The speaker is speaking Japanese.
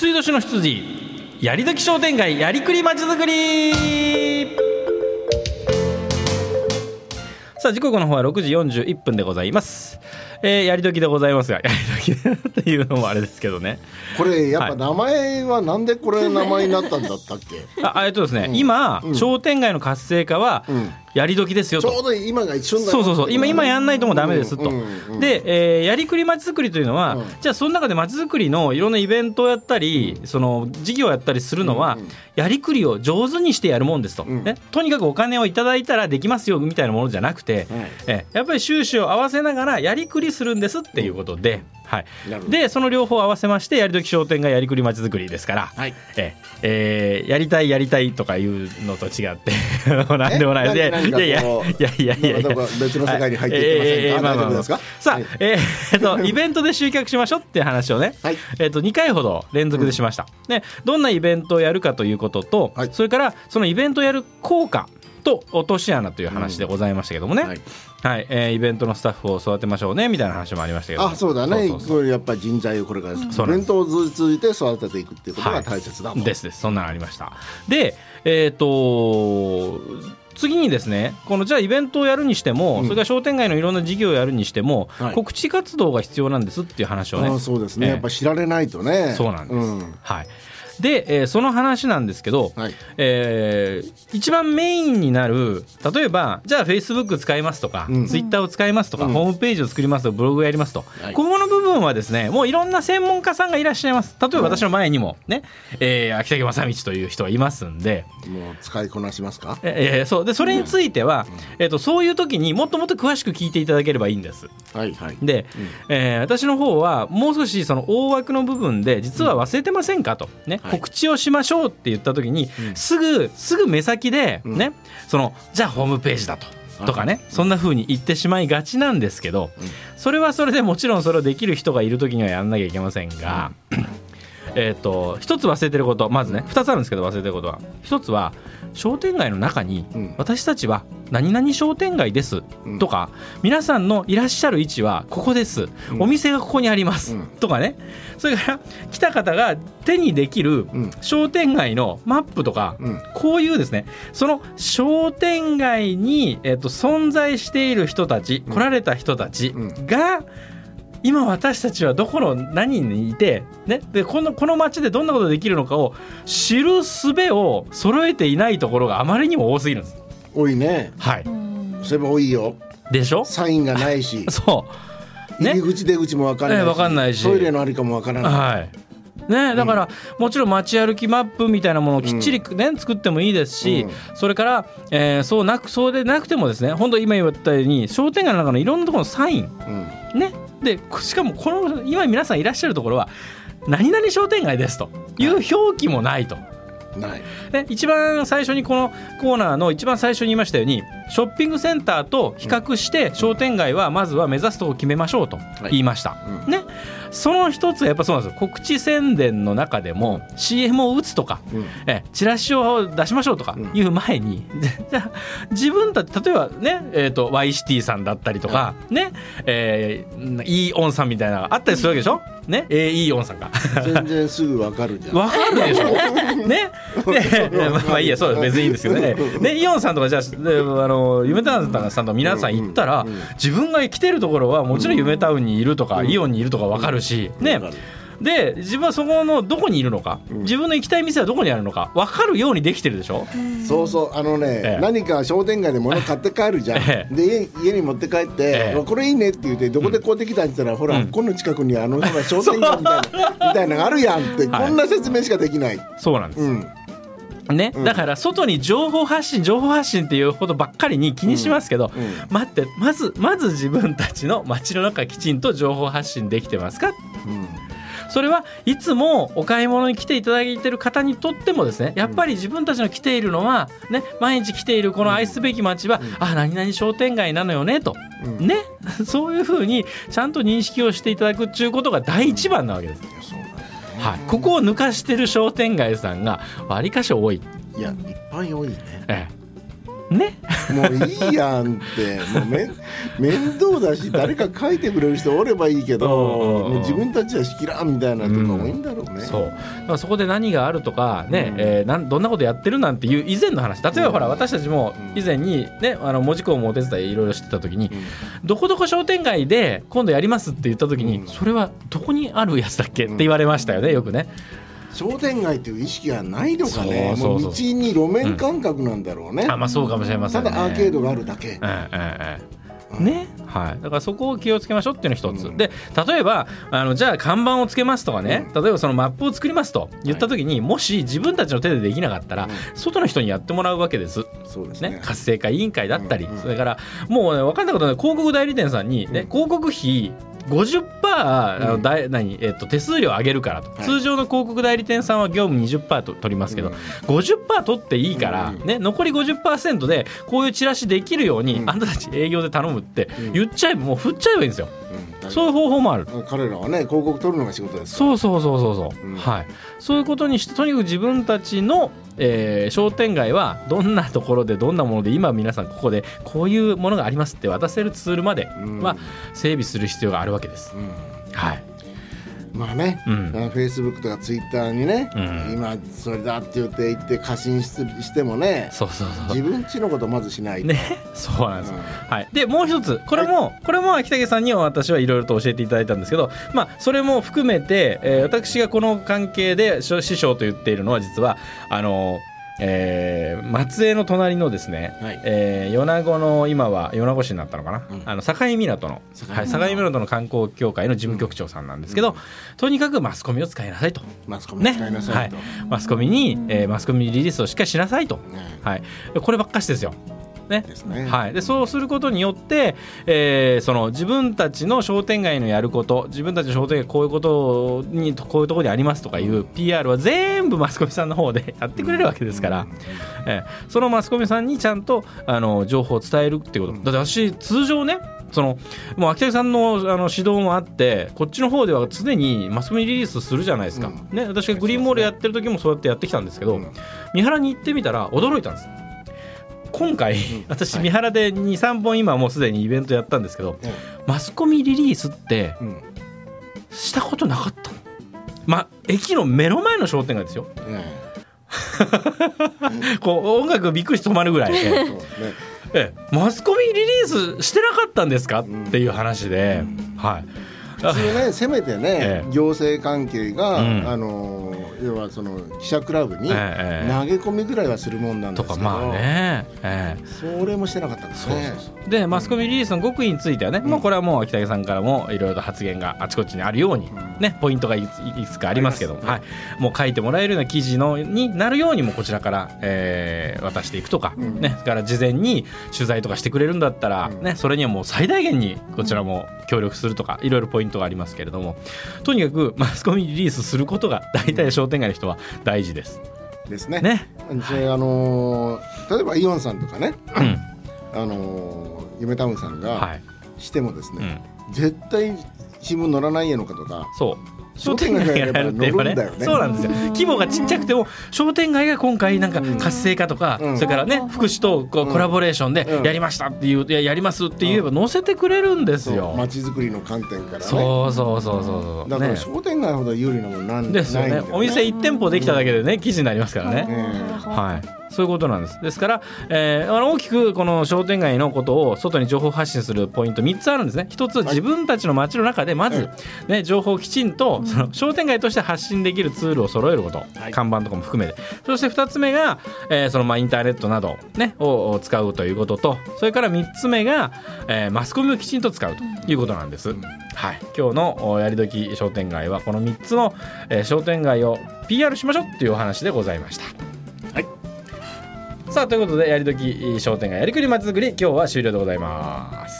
羊年の羊やりどき商店街やりくりまちづくり。さあ時刻の方は6時41分でございます。えー、やりどきでございますが、やりどきっていうのもあれですけどね。これ、やっぱ名前はなんでこれ名前になったんだったっけ？あ、えっとですね、うん、今、うん、商店街の活性化は、やり時ですよと、ちょうど今が一瞬そうそうそう。今今やんないともうダメですと、で、えー、やりくりまちづくりというのは、じゃあその中でまちづくりのいろんなイベントをやったり、その事業をやったりするのは、やりくりを上手にしてやるもんですと、ね、とにかくお金をいただいたらできますよみたいなものじゃなくて、えやっぱり収支を合わせながらやりくりするんですっていうことで。はい、でその両方合わせましてやりどき商店街やりくりまちづくりですから、はい、ええ。ー、やりたいやりたいとかいうのと違って 何でもない。でいやいやいやいやいやいや。別の世界に入っていってませんか、えー、まあまあまあ、さあ、はい、えー、っとイベントで集客しましょうっていう話をね、はい、えー、っと2回ほど連続でしました、うん、でどんなイベントをやるかということと、はい、それからそのイベントをやる効果と落とし穴という話でございましたけどもね、うん、はい、はい、えー、イベントのスタッフを育てましょうねみたいな話もありましたけどあそうだね。そうやっぱり人材をこれからイベントを通じて育てていくっていうことが大切だもん、はい、ですです。そんなのありました。でえっ、ー、と次にですねこのじゃあイベントをやるにしても、うん、それから商店街のいろんな事業をやるにしても、はい、告知活動が必要なんですっていう話をね。そうですね、えー、やっぱ知られないとね。そうなんです、うん、はいで、えー、その話なんですけど、はい、えー、一番メインになる例えばじゃあフェイスブック使いますとか、うん、ツイッターを使いますとか、うん、ホームページを作りますとかブログをやりますと、はい、ここの部分はですねもういろんな専門家さんがいらっしゃいます。例えば私の前にもね、えー、秋竹正道という人がいますんで。もう使いこなしますか？えー、そう。でそれについては、うん、えーと、そういう時にもっともっと詳しく聞いていただければいいんです。はいはい、で、うん、えー、私の方はもう少しその大枠の部分で実は忘れてませんかと、ね、告知をしましょうって言った時に、すぐすぐ目先でね、そのじゃあホームページだと。とかねそんな風に言ってしまいがちなんですけど、それはそれでもちろんそれをできる人がいる時にはやらなきゃいけませんが、えっと一つ忘れてることまずね2つあるんですけど忘れてることは。一つは商店街の中に私たちは何々商店街ですとか皆さんのいらっしゃる位置はここです。お店がここにありますとかね。それから来た方が手にできる商店街のマップとかこういうですね。その商店街にえと存在している人たち来られた人たちが今私たちはどこの何にいて、ね、でこのこの街でどんなことができるのかを知る術を揃えていないところがあまりにも多すぎるんです。多いね。はい。そういえば多いよ。でしょ？サインがないし。そう。ね、入り口出口も分かんないし,、分かんないしトイレのありかも分からない。はいね、だから、もちろん街歩きマップみたいなものをきっちり、ね作ってもいいですし、それから、えー、そうなくそうでなくてもですね本当今言ったように商店街の中のいろんなところのサイン、ね？でしかもこの今皆さんいらっしゃるところは何々商店街ですとい。う表記もないと。ない。で一番最初にこのコーナーの一番最初に言いましたようにショッピングセンターと比較して商店街はまずは目指すとこ決めましょうと言いました、はいうん、ねその一つはやっぱそうなんですよ。告知宣伝の中でも CM を打つとか、うん、えチラシを出しましょうとかいう前に、うん、じゃ自分たち例えばね、えーと、Y シティさんだったりとか、ねえー、E オンさんみたいなのがあったりするわけでしょ、ね、えー、いいオンさんが。全然すぐわかるじゃん。わかるでしょ？ね？でまあいいやそうです。別にいいんですけどね。ねイオンさんとかじゃああの夢タウンさんと皆さん行ったら、自分が来てるところはもちろん夢タウンにいるとか、イオンにいるとかわかるしね。で自分はそこのどこにいるのか、うん、自分の行きたい店はどこにあるのか分かるようにできてるでしょ？そうそうあのね、ええ、何か商店街で物買って帰るじゃん、え、で家に持って帰って、これいいねって言ってどこで買うてきたんって言ったら、うん、ほら、うん、この近くにあの商店街みたいな みたいなのがあるやんって、こんな説明しかできない。そうなんです、ね、だから外に情報発信情報発信っていうことばっかりに気にしますけど、うんうん、待ってまずまず自分たちの街の中きちんと情報発信できてますか、うん。それはいつもお買い物に来ていただいている方にとってもですねやっぱり自分たちの来ているのは、ね、毎日来ているこの愛すべき街は、うん、あ何々商店街なのよねと、うん、ね。そういうふうにちゃんと認識をしていただくっていうことが第一番なわけです。はい、ここを抜かしてる商店街さんがわりかし多い。いやいっぱい多いね。ええね。もういいやんって。もうめ面倒だし誰か書いてくれる人おればいいけどもう自分たちはしきらんみたいなとかもいいんだろうね、うん、そう。だからそこで何があるとかね、うん、えー、なんどんなことやってるなんていう以前の話。例えばほら、私たちも以前にねあの文字工もお手伝いいろいろしてた時に、うん、どこどこ商店街で今度やりますって言った時に、それはどこにあるやつだっけって言われましたよねよくね。商店街という意識がないのかね。もう道に路面感覚なんだろうね、うん、あまあそうかもしれません、ね、ただアーケードがあるだけ、ええええね、はい、だからそこを気をつけましょうっていうの一つ、うん、で例えばあのじゃあ看板をつけますとかね、うん、例えばそのマップを作りますと言った時に、はい、もし自分たちの手でできなかったら、うん、外の人にやってもらうわけです。そうですね、ね、活性化委員会だったり、それからもう、ね、分かんないことない。広告代理店さんに、ね広告費50%あのだ何、えっと、手数料上げるからと、はい、通常の広告代理店さんは業務20%と取りますけど、うん、50%取っていいから、ね、残り50%でこういうチラシできるように、あんたたち営業で頼むって言っちゃえばもう振っちゃえばいいんですよ。そういう方法もある。彼らはね広告取るのが仕事ですそうそうそうそうそう、うん、はい。そういうことにしてとにかく自分たちの、えー、商店街はどんなところでどんなもので今皆さんここでこういうものがありますって渡せるツールまでは整備する必要があるわけです、うん、はいまあね、うん、フェイスブックとかツイッターにね、うん、今それだって言って言って過信してもねそうそうそう。自分ちのことまずしないね。そうなんです、うん、はい、でもう一つこれも、はい、これも秋武さんには私はいろいろと教えていただいたんですけど、まあ、それも含めて、えー、私がこの関係で師匠と言っているのは実はあのーえー、松江の隣のですね、はい、えー、米子の今は米子市になったのかな、うん、あの境港の境,、はい、境港の観光協会の事務局長さんなんですけど、うん、とにかくマスコミを使いなさいと。マスコミね。はい、マスコミに、えー、マスコミリリースをしっかりしなさいと、はい、こればっかしですよ。ね。ね。はい、でそうすることによって、えー、その自分たちの商店街のやること自分たちの商店街こういうことにこういうところにありますとかいう PR は全部マスコミさんの方で やってくれるわけですから、えー、そのマスコミさんにちゃんとあの情報を伝えるっていうこと。だって私通常ねそのもう秋田さんのあの指導もあってこっちの方では常にマスコミリリースするじゃないですか、うん、ね、私がグリーンモールやってる時もそうやってやってきたんですけど、うん、三原に行ってみたら驚いたんです今回、私三原で23本今もうすでにイベントやったんですけど、マスコミリリースってしたことなかったまあ駅の目の前の商店街ですよ、こう音楽びっくりして止まるぐらいで、ね、えマスコミリリースしてなかったんですか？っていう話で、はい。普通ねせめてね、行政関係が、あの要はその記者クラブに投げ込みぐらいはするもんなんですけど、とかまあね、えー、それもしてなかったんですねでマスコミリリースの極意についてはね、うん、もうこれはもう秋武さんからもいろいろと発言があちこちにあるように、ね、ポイントがいくつかありますけど、ね、はい、もう書いてもらえるような記事のになるようにもこちらから、えー、渡していくとか、うん、ね、から事前に取材とかしてくれるんだったら、ね、それにはもう最大限にこちらも協力するとかいろいろポイントがありますけれども。とにかくマスコミリリースすることが大体商店街の人は大事です。ですね。ね。であのー、例えばイオンさんとかね、うん、あのー、夢タウンさんがしてもですね、はいうん、絶対新聞載らないやのかとか。そう。商店街がやっぱ乗るんだよね。そうなんですよ。規模がちっちゃくても商店街が今回なんか活性化とか、うん、それからね福祉とこうコラボレーションでやりましたっていう、いややりますって言えば載せてくれるんですよ。街づくりの観点からね。そうそうそうそう。だから商店街ほど有利なものなんですよね。お店一店舗できただけでね記事になりますからね。はい。そういうことなんです。ですから、えー、大きくこの商店街のことを外に情報発信するポイント3つあるんですね。1つ自分たちの街の中でまず、ね、情報をきちんとその商店街として発信できるツールを揃えること、はい、看板とかも含めて。そして2つ目が、えー、そのまあインターネットなど、ね、を使うということとそれから3つ目が、えー、マスコミをきちんと使うということなんです。はい、今日のやりどき商店街はこの3つの、えー、商店街を PR しましょうっていうお話でございました。さあということでやりどき商店街やりくりまちづくり今日は終了でございます。